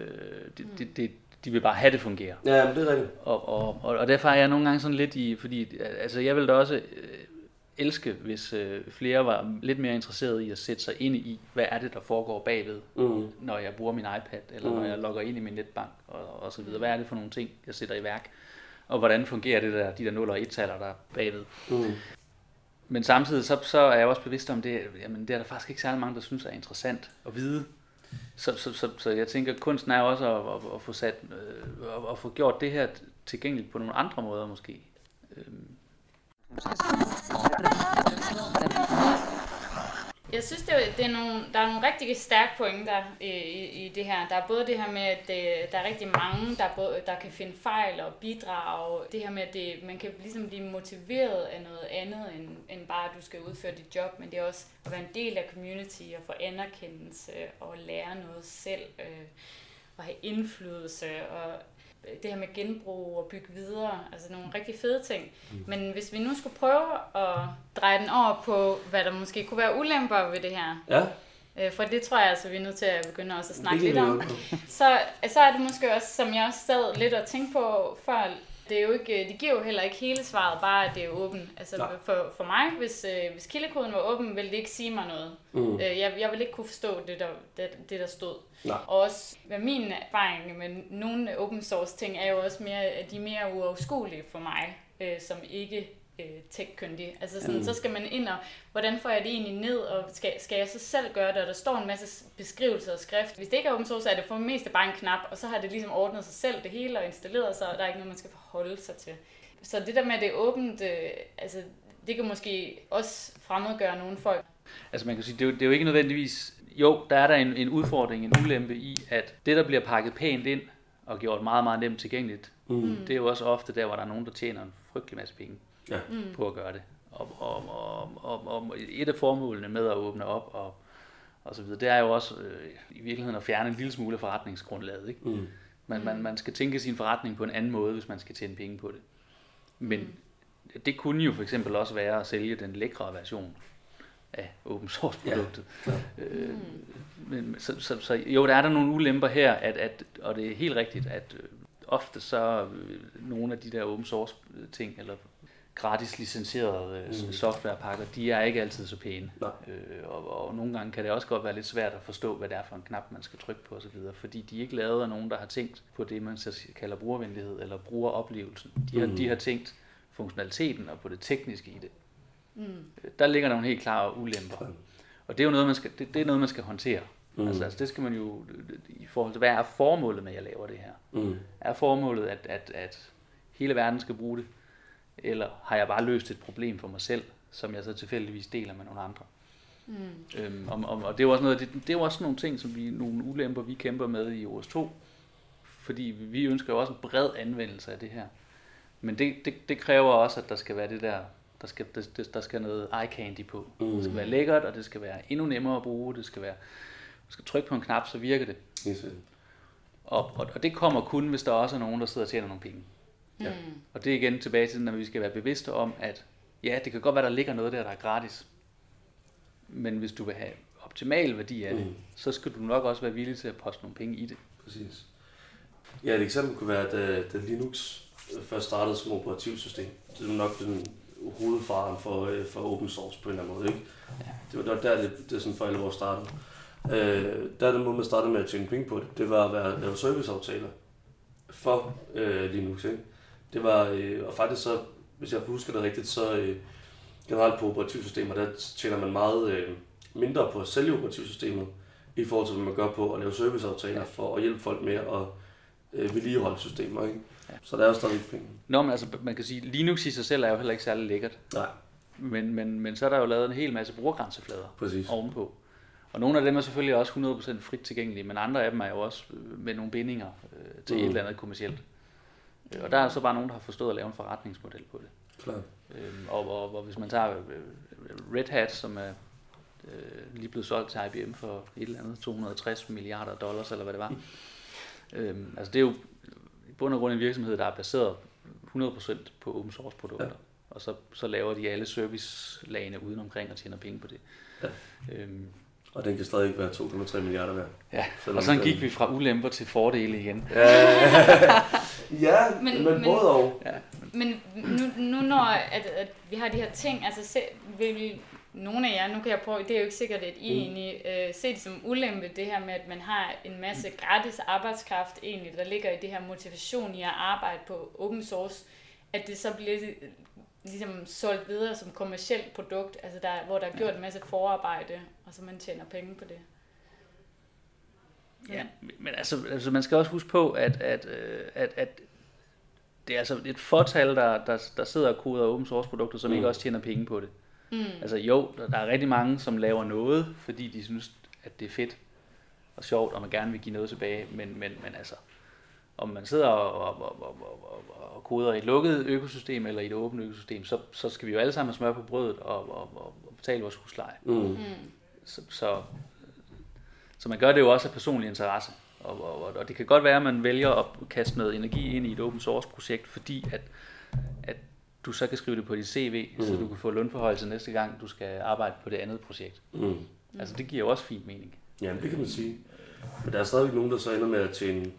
det, det, det, de vil bare have det fungerer. Ja, men det er rigtigt. Og, og, og, og derfor er jeg nogle gange sådan lidt i, fordi altså jeg vil da også elske, hvis øh, flere var lidt mere interesserede i at sætte sig ind i, hvad er det, der foregår bagved, mm. når jeg bruger min iPad, eller mm. når jeg logger ind i min netbank, og, og så videre. Hvad er det for nogle ting, jeg sætter i værk? Og hvordan fungerer det der, de der 0 og 1-taller der bagved? Mm. Men samtidig så, så er jeg også bevidst om det, jamen det er der faktisk ikke særlig mange, der synes er interessant at vide. Så, så, så, så jeg tænker, kunsten er også at, at, at få sat, øh, at, få gjort det her tilgængeligt på nogle andre måder måske. Øhm, jeg synes, det er, det er nogle, der er nogle rigtig stærke pointer i, i, i det her. Der er både det her med, at det, der er rigtig mange, der, både, der kan finde fejl og bidrage. Det her med, at det, man kan ligesom blive motiveret af noget andet, end, end bare, at du skal udføre dit job. Men det er også at være en del af community og få anerkendelse og lære noget selv. Øh, og have indflydelse og det her med genbrug og bygge videre, altså nogle rigtig fede ting. Mm. Men hvis vi nu skulle prøve at dreje den over på, hvad der måske kunne være ulemper ved det her, ja. øh, for det tror jeg altså, vi er nødt til at begynde også at snakke lidt om, så, så er det måske også, som jeg også sad lidt og tænkte på før, det, er jo ikke, det giver jo heller ikke hele svaret, bare at det er åben. Altså for, for mig, hvis, øh, hvis kildekoden var åben, ville det ikke sige mig noget. Mm. Øh, jeg, jeg ville ikke kunne forstå det, der, det, det der stod. Nej. Og også med min erfaring med nogle open source ting, er jo også mere, at de er mere uoverskuelige for mig, øh, som ikke øh, tech-kyndig. Altså sådan, mm. så skal man ind og, hvordan får jeg det egentlig ned, og skal, skal jeg så selv gøre det, og der står en masse beskrivelser og skrift. Hvis det ikke er open source, så er det for det meste bare en knap, og så har det ligesom ordnet sig selv det hele og installeret sig, og der er ikke noget, man skal forholde sig til. Så det der med, at det er åbent, øh, altså, det kan måske også fremmedgøre nogle folk. Altså man kan sige, det er jo, det er jo ikke nødvendigvis, jo, der er der en, en udfordring, en ulempe i, at det, der bliver pakket pænt ind, og gjort meget, meget nemt tilgængeligt, mm. det er jo også ofte der, hvor der er nogen, der tjener en frygtelig masse penge ja. på at gøre det. Og, og, og, og, og et af formålene med at åbne op og, og så videre, det er jo også øh, i virkeligheden at fjerne en lille smule af forretningsgrundlaget. Ikke? Mm. Man, man, man skal tænke sin forretning på en anden måde, hvis man skal tjene penge på det. Men det kunne jo for eksempel også være at sælge den lækre version af open source produktet. Ja, øh, men, så, så, så jo, der er der nogle ulemper her, at, at, og det er helt rigtigt, at øh, ofte så øh, nogle af de der open source ting, eller gratis licenserede øh, Mm. softwarepakker, de er ikke altid så pæne. Nej. Øh, og, og nogle gange kan det også godt være lidt svært at forstå, hvad det er for en knap, man skal trykke på osv., fordi de er ikke lavet af nogen, der har tænkt på det, man så kalder brugervenlighed eller brugeroplevelsen. De har, Mm. de har tænkt funktionaliteten og på det tekniske i det. Mm. Øh, Der ligger nogle helt klare ulemper. Og det er jo noget, man skal, det, det er noget, man skal håndtere. Mm. Altså, altså, det skal man jo, i forhold til, hvad er formålet med, at jeg laver det her? Mm. Er formålet, at, at, at hele verden skal bruge det? Eller har jeg bare løst et problem for mig selv, som jeg så tilfældigvis deler med nogle andre? Mm. Øhm, og, og, og det er jo også noget, det, det er jo også nogle ting, som vi, nogle ulemper, vi kæmper med i OS 2, fordi vi, vi ønsker jo også en bred anvendelse af det her. Men det, det, det kræver også, at der skal være det der, der skal, der, der- skal noget eye candy på. Mm. Det skal være lækkert, og det skal være endnu nemmere at bruge. Det skal være, du skal trykke på en knap, så virker det. Sikkert. Og, og, og det kommer kun, hvis der også er nogen, der sidder og tjener nogle penge. Ja. Mm. Og det er igen tilbage til, når vi skal være bevidste om, at ja, det kan godt være, der ligger noget der, der er gratis. Men hvis du vil have optimal værdi af det, Mm. så skal du nok også være villig til at poste nogle penge i det. Præcis. Ja, et eksempel kunne være, da, da Linux øh, først startede som operativsystem. Det er nok den hovedfaren for, øh, for open source på en eller anden måde. Ikke? Ja. Det var der, det, det sådan for alvor startede. Øh, der er den måde, man startede med at tjene penge på det. Det var at være, lave serviceaftaler for øh, Linux. Ikke? Det var, øh, og faktisk så, hvis jeg husker det rigtigt, så øh, generelt på operativsystemer, der tjener man meget øh, mindre på at sælge operativsystemet, i forhold til, hvad man gør på at lave serviceaftaler Ja. for at hjælpe folk med at øh, vedligeholde systemer. Ikke? Ja. Så der er jo stadig penge. Nå, men altså, man kan sige, Linux i sig selv er jo heller ikke særlig lækkert. Nej, Men, men, men så er der jo lavet en hel masse brugergrænseflader præcis. ovenpå. Og nogle af dem er selvfølgelig også 100% frit tilgængelige, men andre af dem er jo også øh, med nogle bindinger øh, til Mm. et eller andet kommercielt. Øh, Og der er så bare nogen, der har forstået at lave en forretningsmodel på det. Klart. Øhm, og, og, og hvis man tager øh, Red Hat, som er øh, lige blevet solgt til IBM for et eller andet 260 milliarder dollars, eller hvad det var. øhm, altså det er jo i bund og grund en virksomhed, der er baseret 100% på open source produkter. Ja. Og så, så laver de alle servicelagene uden omkring og tjener penge på det. Ja. Øhm, Og den kan stadig være 2,3 milliarder værd. ja, Selvom og sådan den- gik vi fra ulemper til fordele igen. ja, men, Men- både og. Ja. Men nu, nu når at, at vi har de her ting, altså se, vil nogle af jer, nu kan jeg prøve, det er jo ikke sikkert, at I Mm. egentlig øh, ser det som ulempe, det her med, at man har en masse gratis arbejdskraft egentlig, der ligger i det her motivation i at arbejde på open source, at det så bliver ligesom solgt videre som kommersielt produkt, altså der, hvor der er gjort en masse forarbejde, og så man tjener penge på det. Ja, men altså, altså man skal også huske på, at, at, øh, at, at det er altså et fortal, der, der, der sidder og koder open source produkter, som mm. ikke også tjener penge på det. Mm. Altså jo, der, der er rigtig mange, som laver noget, fordi de synes, at det er fedt og sjovt, og man gerne vil give noget tilbage, men, men, men altså, om man sidder og, og, og, og, og, og, og koder i et lukket økosystem eller i et åbent økosystem, så, så skal vi jo alle sammen smøre på brødet og, og, og, og betale vores husleje. Mm. Mm. Så, så, så man gør det jo også af personlig interesse. Og, og, og det kan godt være, at man vælger at kaste noget energi ind i et open source projekt, fordi at, at du så kan skrive det på dit CV, mm. så Mm. du kan få lønforhøjelse næste gang, du skal arbejde på det andet projekt. Mm. Altså det giver jo også fint mening. Ja, det kan man sige. Men der er stadigvæk nogen, der så ender med at tjene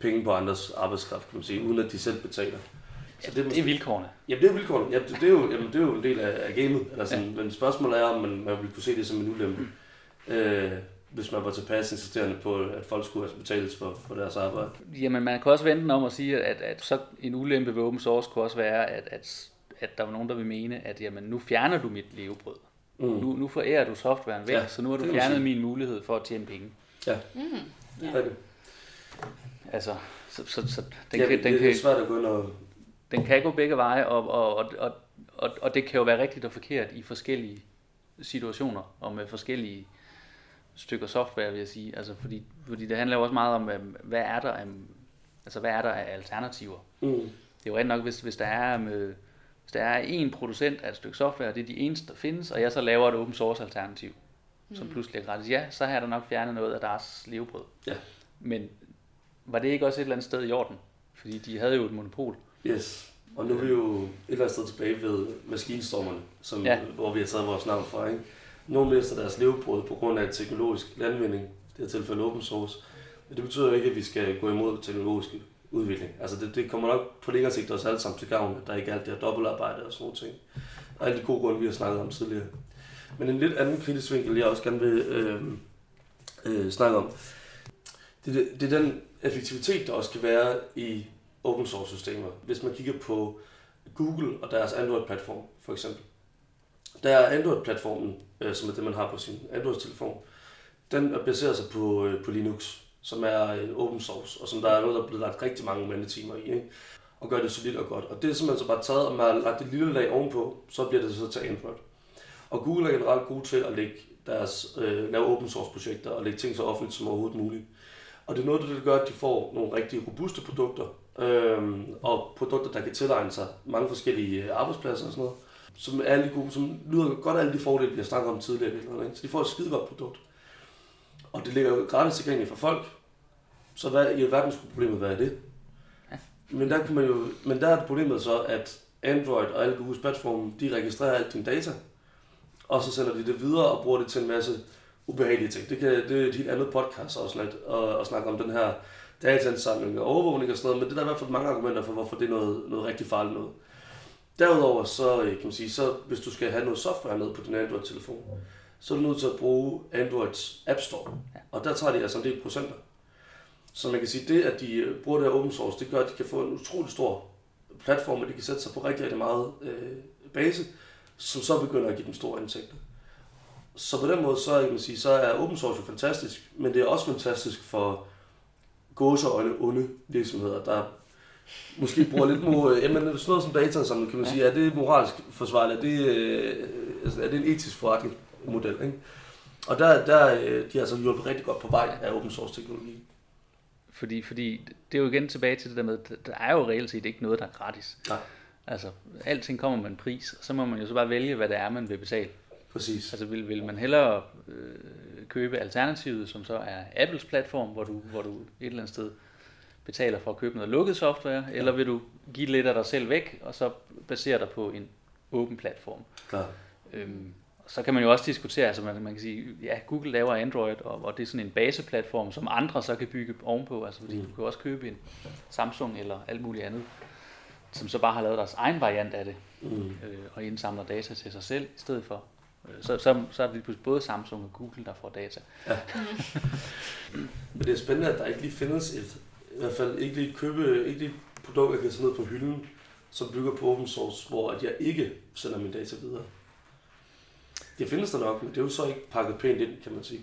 penge på andres arbejdskraft, kan man sige, uden at de selv betaler. Så Ja, det er vilkårene. Ja, det er vilkårene. Ja, det, det, er jo, jamen, det er jo en del af, af gamet. Eller sådan, ja. Men spørgsmålet er, om man, man ville kunne se det som en ulempe. Øh, hvis man var tilpas insisterende på, at folk skulle altså betales for, for deres arbejde. Jamen man kan også vente den om at sige, at, at så en ulempe ved open source kunne også være, at, at, at der var nogen, der vil mene, at jamen, nu fjerner du mit levebrød. Mm. Nu, nu forærer du softwaren væk, Ja, ja, så nu har du det fjernet min mulighed for at tjene penge. Ja, Mm. det er det. Altså, så, så, så den, ja, kan, det, den, det kan, er svært at gå ind og... den kan gå begge veje, og, og, og, og, og, og det kan jo være rigtigt og forkert i forskellige situationer, og med forskellige stykker software, vil jeg sige. Altså, fordi, fordi det handler jo også meget om, hvad- er der af, altså, hvad er der af alternativer. Mm. Det er jo rent nok, hvis, hvis der er med, hvis der er en producent af et stykke software, og det er de eneste, der findes, og jeg så laver et open source alternativ, som pludselig er gratis. Ja, så har der nok fjernet noget af deres levebrød. Ja. Men var det ikke også et eller andet sted i orden? Fordi de havde jo et monopol. Yes. Og nu er vi jo et eller andet sted tilbage ved maskinstormerne, som, Ja. hvor vi har taget vores navn fra. Ikke? Nogle mister deres levebrød på grund af teknologisk landvinding, det her tilfælde open source. Men det betyder jo ikke, at vi skal gå imod teknologisk udvikling. Altså det, det kommer nok på længere sigt også alle sammen til gavn, at der ikke er alt det her dobbeltarbejde og sådan nogle ting. Og alle de gode grunde, vi har snakket om tidligere. Men en lidt anden kritisk vinkel, jeg også gerne vil øh, øh, snakke om, det, det, det er den effektivitet, der også kan være i open source systemer. Hvis man kigger på Google og deres Android-platform, for eksempel. Der er Android-platformen, øh, som er det, man har på sin Android-telefon, den er baseret sig på, øh, på Linux, som er øh, open source, og som der er noget, der er blevet lagt rigtig mange mandetimer i, ikke? og gør det solidt og godt. Og det er simpelthen så bare taget, og man har lagt et lille lag ovenpå, så bliver det så til Android. Og Google er generelt gode til at lægge deres, øh, lave open source projekter og lægge ting så offentligt som overhovedet muligt. Og det er noget, der gør, at de får nogle rigtig robuste produkter, øhm, og produkter, der kan tilegne sig mange forskellige øh, arbejdspladser og sådan noget, som er alle gode, som lyder godt af alle de fordele, vi har snakket om tidligere. Ikke? Så de får et skide godt produkt. Og det ligger jo gratis tilgængeligt for folk, så hvad i alverden skulle problemet være det? Men der, kan man jo, men der er problemet så, at Android og alle Googles platforme, de registrerer alt din data, og så sender de det videre og bruger det til en masse ubehagelige ting. Det, kan, det er et helt andet podcast også lidt, at, at snakke om den her dataindsamling og overvågning og sådan noget, men det er der i hvert fald mange argumenter for, hvorfor det er noget, noget rigtig farligt noget. Derudover så øh, kan man sige, så hvis du skal have noget software med på din Android-telefon, så er du nødt til at bruge Androids App Store. Og der tager de altså en del procenter. Så man kan sige, det at de øh, bruger det her open source, det gør, at de kan få en utrolig stor platform, og de kan sætte sig på rigtig, rigtig meget øh, base, som så begynder at give dem store indtægter. Så på den måde, så, kan man sige, så er open source jo fantastisk, men det er også fantastisk for gåseøjne onde virksomheder, der måske bruger lidt mod, jamen sådan noget som dataindsamling, kan man Ja. sige, er det moralsk forsvarligt, er det, øh, altså, er det en etisk forretningsmodel, ikke? Og der, der øh, de har altså hjulpet rigtig godt på vej af open source teknologi. Fordi, fordi det er jo igen tilbage til det der med, der er jo reelt set ikke noget, der er gratis. Nej. Altså, alting kommer med en pris, og så må man jo så bare vælge, hvad det er, man vil betale. Præcis. Altså, vil, vil man hellere øh, købe alternativet, som så er Apples platform, hvor du, hvor du et eller andet sted betaler for at købe noget lukket software, ja. eller vil du give lidt af dig selv væk, og så basere dig på en åben platform. Klar. Øhm, så kan man jo også diskutere, altså man, man kan sige, ja, Google laver Android, og, og det er sådan en baseplatform, som andre så kan bygge ovenpå, altså fordi Mm. du kan også købe en Samsung eller alt muligt andet, som så bare har lavet deres egen variant af det, Mm. øh, og indsamler data til sig selv i stedet for. Øh, Så, så, så er det pludselig både Samsung og Google, der får data. Men det er spændende, at der ikke lige findes et, i hvert fald ikke lige købe, ikke lige produkt, jeg kan sætte ned på hylden, som bygger på open source, hvor at jeg ikke sender min data videre. Det findes der nok, men det er jo så ikke pakket pænt ind, kan man sige.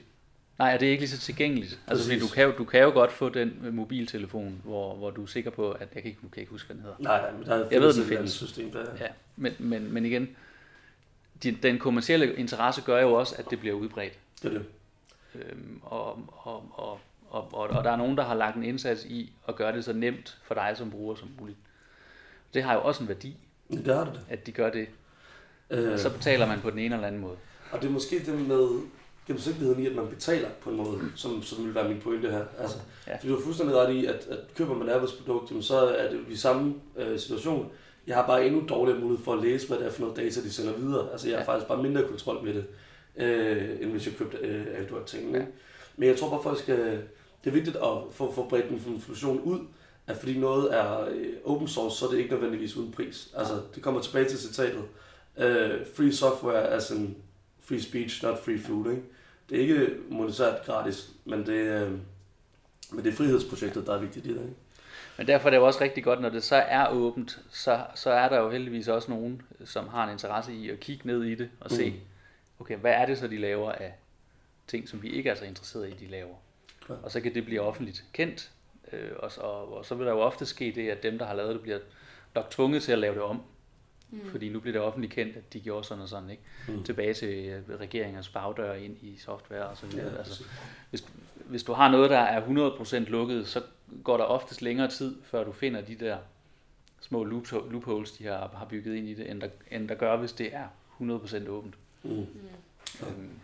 Nej, og det er ikke lige så tilgængeligt. Altså, fordi du kan, jo, du kan jo godt få den mobiltelefon, hvor, hvor du er sikker på, at jeg kan ikke, nu kan jeg ikke huske, hvad den hedder. Nej, nej, men der Jeg ved, den findes. system, der Ja, men, men, men igen, den kommercielle interesse gør jo også, at det bliver udbredt. det er det. Øhm, og, og, og, og, og, og der er nogen, der har lagt en indsats i at gøre det så nemt for dig som bruger som muligt. Det har jo også en værdi, det har det at de gør det. Øh, Og så betaler man på den ene eller anden måde. Og det er måske det med gennemsigtigheden i, at man betaler på en måde, som, som vil være min pointe her. Altså, Ja. Fordi du har fuldstændig ret i, at, at køber man Apples produkt, så er det i samme øh, situation. Jeg har bare endnu dårligere mulighed for at læse, hvad det er for noget data, de sender videre. Altså, jeg har Ja. faktisk bare mindre kontrol med det, øh, end hvis jeg købte øh, Android-tingene. Ja. Ja. Men jeg tror bare, folk skal... Det er vigtigt at få, få bredt information ud, at fordi noget er øh, open source, så er det ikke nødvendigvis uden pris. Altså, det kommer tilbage til citatet. Øh, free software as in free speech, not free food. Ikke? Det er ikke monetært gratis, men det, øh, men det er frihedsprojektet, der er vigtigt i det. Ikke? Men derfor er det jo også rigtig godt, når det så er åbent, så, så er der jo heldigvis også nogen, som har en interesse i at kigge ned i det og se, Mm. okay, hvad er det så, de laver af ting, som vi ikke er så interesserede i, de laver. Klar. Og så kan det blive offentligt kendt, øh, og, så- og, og så vil der jo ofte ske det, at dem, der har lavet det, bliver nok tvunget til at lave det om. Mm. Fordi nu bliver det offentligt kendt, at de gjorde sådan og sådan, ikke? Mm. Tilbage til øh, regeringers bagdør ind i software og så videre. Ja, altså, hvis, hvis du har noget, der er 100% lukket, så går der oftest længere tid, før du finder de der små loop- loopholes, de har, har bygget ind i det, end der, end der gør, hvis det er 100% åbent. Mm. Øhm,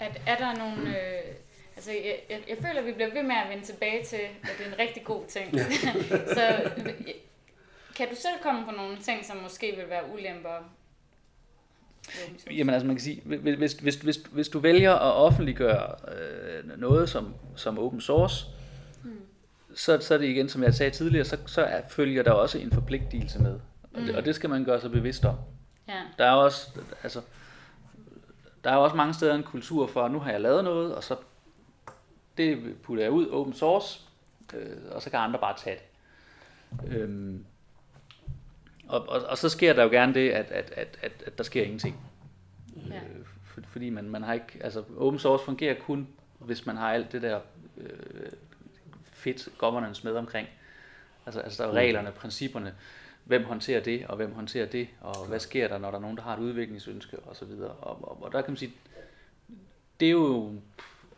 Er, er der nogle... Øh, altså, jeg, jeg, jeg føler, at vi bliver ved med at vende tilbage til, at det er en rigtig god ting. så kan du selv komme på nogle ting, som måske vil være ulemper? Jamen altså man kan sige, hvis, hvis, hvis, hvis du vælger at offentliggøre øh, noget som, som open source. Så, så er det igen, som jeg sagde tidligere, så, så er, følger der også en forpligtelse med. Og, mm. det, og det skal man gøre sig bevidst om. Ja. Der er også, altså, der er også mange steder en kultur for, at nu har jeg lavet noget, og så det putter jeg ud open source, øh, og så kan andre bare tage det. Øhm, og, og, og så sker der jo gerne det, at, at, at, at, at der sker ingenting. Ja. Øh, for, fordi man, man har ikke, altså open source fungerer kun, hvis man har alt det der øh, fedt governance med omkring. Altså, altså der er reglerne, principperne, hvem håndterer det, og hvem håndterer det, og hvad sker der, når der er nogen, der har et udviklingsønske, og så videre. Og, og, og der kan man sige, det er jo,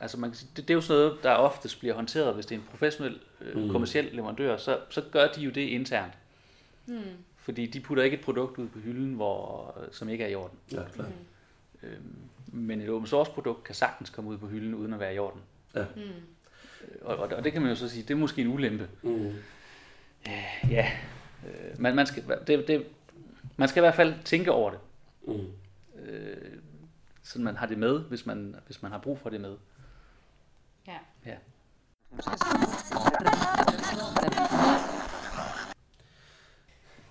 altså man kan sige, det, det er jo sådan noget, der oftest bliver håndteret, hvis det er en professionel, øh, mm. kommersiel leverandør, så, så gør de jo det internt. Mm. Fordi de putter ikke et produkt ud på hylden, hvor, som ikke er i orden. Ja, klar. Mm. Øhm, men et open source produkt kan sagtens komme ud på hylden, uden at være i orden. Ja. Mm. Og, og, og det kan man jo så sige, det er måske en ulempe. Mm. Ja, ja. Øh, man, man, skal, det, det, man skal i hvert fald tænke over det. Mm. Øh, så man har det med, hvis man, hvis man har brug for det med. Ja. ja.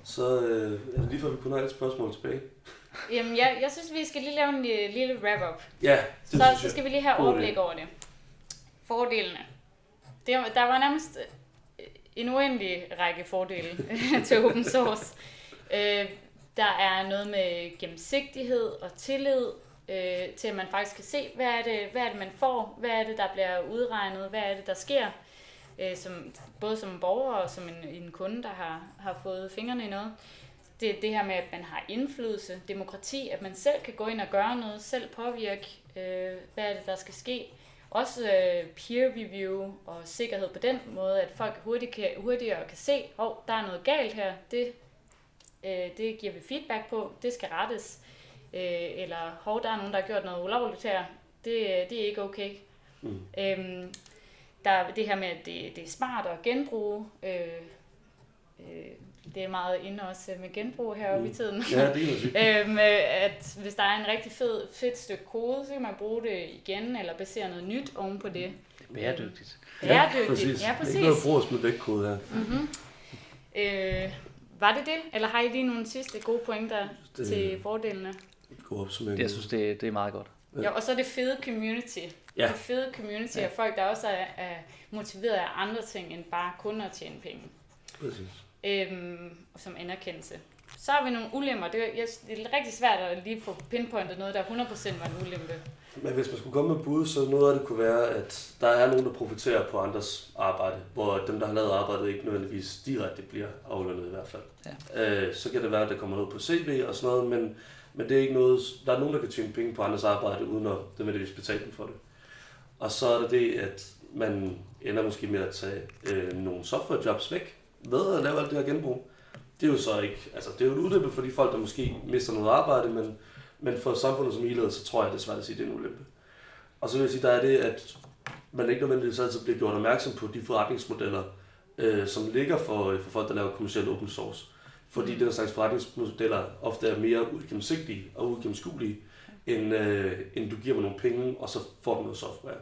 Så øh, er det lige for, at vi kunne have et spørgsmål tilbage. Jamen, jeg, jeg synes, vi skal lige lave en uh, lille wrap-up. Ja, det så, så skal vi lige have overblik over det. Fordelene. Det, der var nærmest øh, en uendelig række fordele til open source. Øh, der er noget med gennemsigtighed og tillid øh, til, at man faktisk kan se, hvad er, det, hvad er det, man får, hvad er det, der bliver udregnet, hvad er det, der sker øh, som, både som borger og som en, en kunde, der har, har fået fingrene i noget. Det er det her med, at man har indflydelse, demokrati, at man selv kan gå ind og gøre noget, selv påvirke, øh, hvad er det, der skal ske. Også øh, peer review og sikkerhed på den måde, at folk hurtigt kan, hurtigere kan se, at oh, der er noget galt her, det, øh, det giver vi feedback på, det skal rettes. Øh, eller hov, der er nogen, der har gjort noget ulovligt her, det, det er ikke okay. Mm. Øhm, der er det her med, at det, det er smart at genbruge. Øh, øh, det er meget inde også med genbrug heroppe mm. i tiden. Ja, det er øhm, at hvis der er en rigtig fed, fedt stykke kode, så kan man bruge det igen, eller basere noget nyt oven på det. Det er bæredygtigt. Bæredygtigt, ja, præcis. Ja, præcis. Det er ikke noget brug væk kode her. Mm-hmm. Øh, var det det? Eller har I lige nogle sidste gode pointer det, til fordelene? God opsummering. Jeg synes, det, det er meget godt. Ja, og så er det fede community. Ja. Det fede community ja. af folk, der også er, er motiveret af andre ting, end bare kun at tjene penge. Præcis. Øhm, som anerkendelse. Så har vi nogle ulemper. Det er, jeg, det er rigtig svært at lige få pinpointet noget, der 100% var en ulempe. Men hvis man skulle komme med bud, så noget af det kunne være, at der er nogen, der profiterer på andres arbejde, hvor dem, der har lavet arbejdet, ikke nødvendigvis direkte bliver aflønnet i hvert fald. Ja. Øh, så kan det være, at det kommer noget på CV og sådan noget, men men det er ikke noget, der er nogen, der kan tjene penge på andres arbejde, uden at nødvendigvis betale dem for det. Og så er det det, at man ender måske med at tage øh, nogle softwarejobs væk ved at lave alt det her genbrug. Det er jo så ikke, altså det er jo et ulempe for de folk, der måske mister noget arbejde, men, men for samfundet som helhed, så tror jeg, det er svært at sige, at det er en ulempe. Og så vil jeg sige, der er det, at man ikke nødvendigvis altid bliver gjort opmærksom på de forretningsmodeller, øh, som ligger for, for folk, der laver kommersielt open source fordi den slags forretningsmodeller ofte er mere uigennemsigtige og uigennemskuelige, end, øh, end du giver mig nogle penge, og så får du noget software.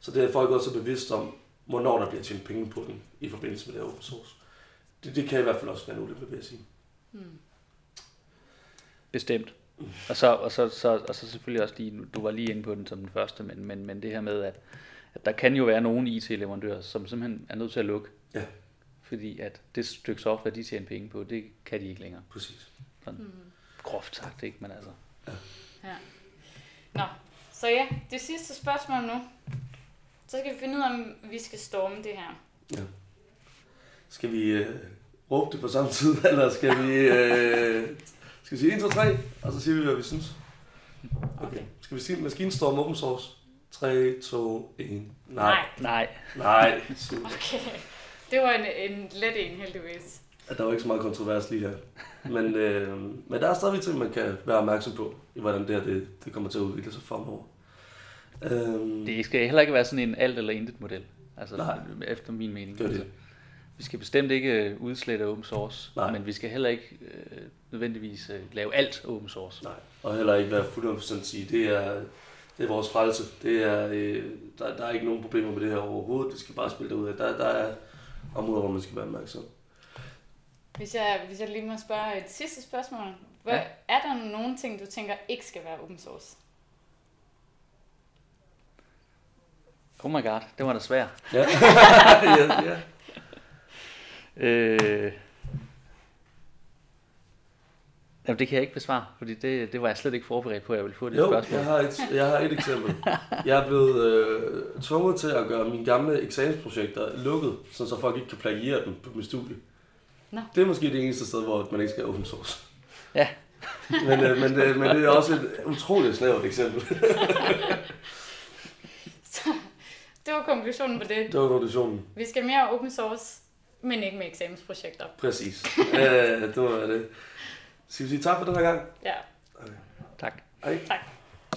Så det er folk også bevidst om, hvornår der bliver tjent penge på den i forbindelse med det open source. Det, det kan i hvert fald også være en ulempe, vil jeg sige. Hmm. Bestemt. Og så, og, så, så, og så selvfølgelig også lige, du var lige inde på den som den første, men, men, men det her med, at, at der kan jo være nogle IT-leverandører, som simpelthen er nødt til at lukke. Ja. Fordi at det stykke software, de tjener penge på, det kan de ikke længere. Præcis. Sådan mm. groft sagt, ikke? Men altså. Ja. ja. Nå, så ja, det sidste spørgsmål nu. Så skal vi finde ud af, om vi skal storme det her. Ja. Skal vi øh, råbe det på samme tid, eller skal vi, øh, skal vi sige 1, 2, 3, og så siger vi, hvad vi synes? Okay. Skal vi sige maskinstorm open source? 3, 2, 1. Nej. Nej. Nej. okay. Det var en, en let en, heldigvis. Ja, der var ikke så meget kontrovers lige her. Men, øh, men der er stadig ting, man kan være opmærksom på, i hvordan det her det, det kommer til at udvikle sig fremover. Øhm, Det skal heller ikke være sådan en alt eller intet model. Altså, Nej. efter min mening. Det er det. Vi skal bestemt ikke øh, udslette open source, Nej. men vi skal heller ikke øh, nødvendigvis øh, lave alt open source. Nej, og heller ikke være 100% sige, det er, det er vores frelse. Det er, øh, der, der er ikke nogen problemer med det her overhovedet. Det skal bare spille derud af. Der, der er områder, hvor man skal være opmærksom. Hvis jeg, hvis jeg lige må spørge et sidste spørgsmål. Hvad, Ja. ja. Er der nogle ting, du tænker ikke skal være open source? Oh my god, det var da svært. Ja, ja, ja. Øh... Jamen, det kan jeg ikke besvare, fordi det, det var jeg slet ikke forberedt på, at jeg ville få det Jo, spørgsmål. jeg har, et, jeg har et eksempel. Jeg er blevet øh, tvunget til at gøre mine gamle eksamensprojekter lukket, så, så folk ikke kan plagiere dem på mit studie. Nå. Det er måske det eneste sted, hvor man ikke skal have open source. Ja. Men, øh, men, øh, men det er også et utroligt snævert eksempel. Så det var konklusionen på det. Det var konklusionen. Vi skal mere open source, men ikke med eksamensprojekter. Præcis. Øh, det var det. Skal vi sige tak for den her gang? Ja, Tak. Hej. tak.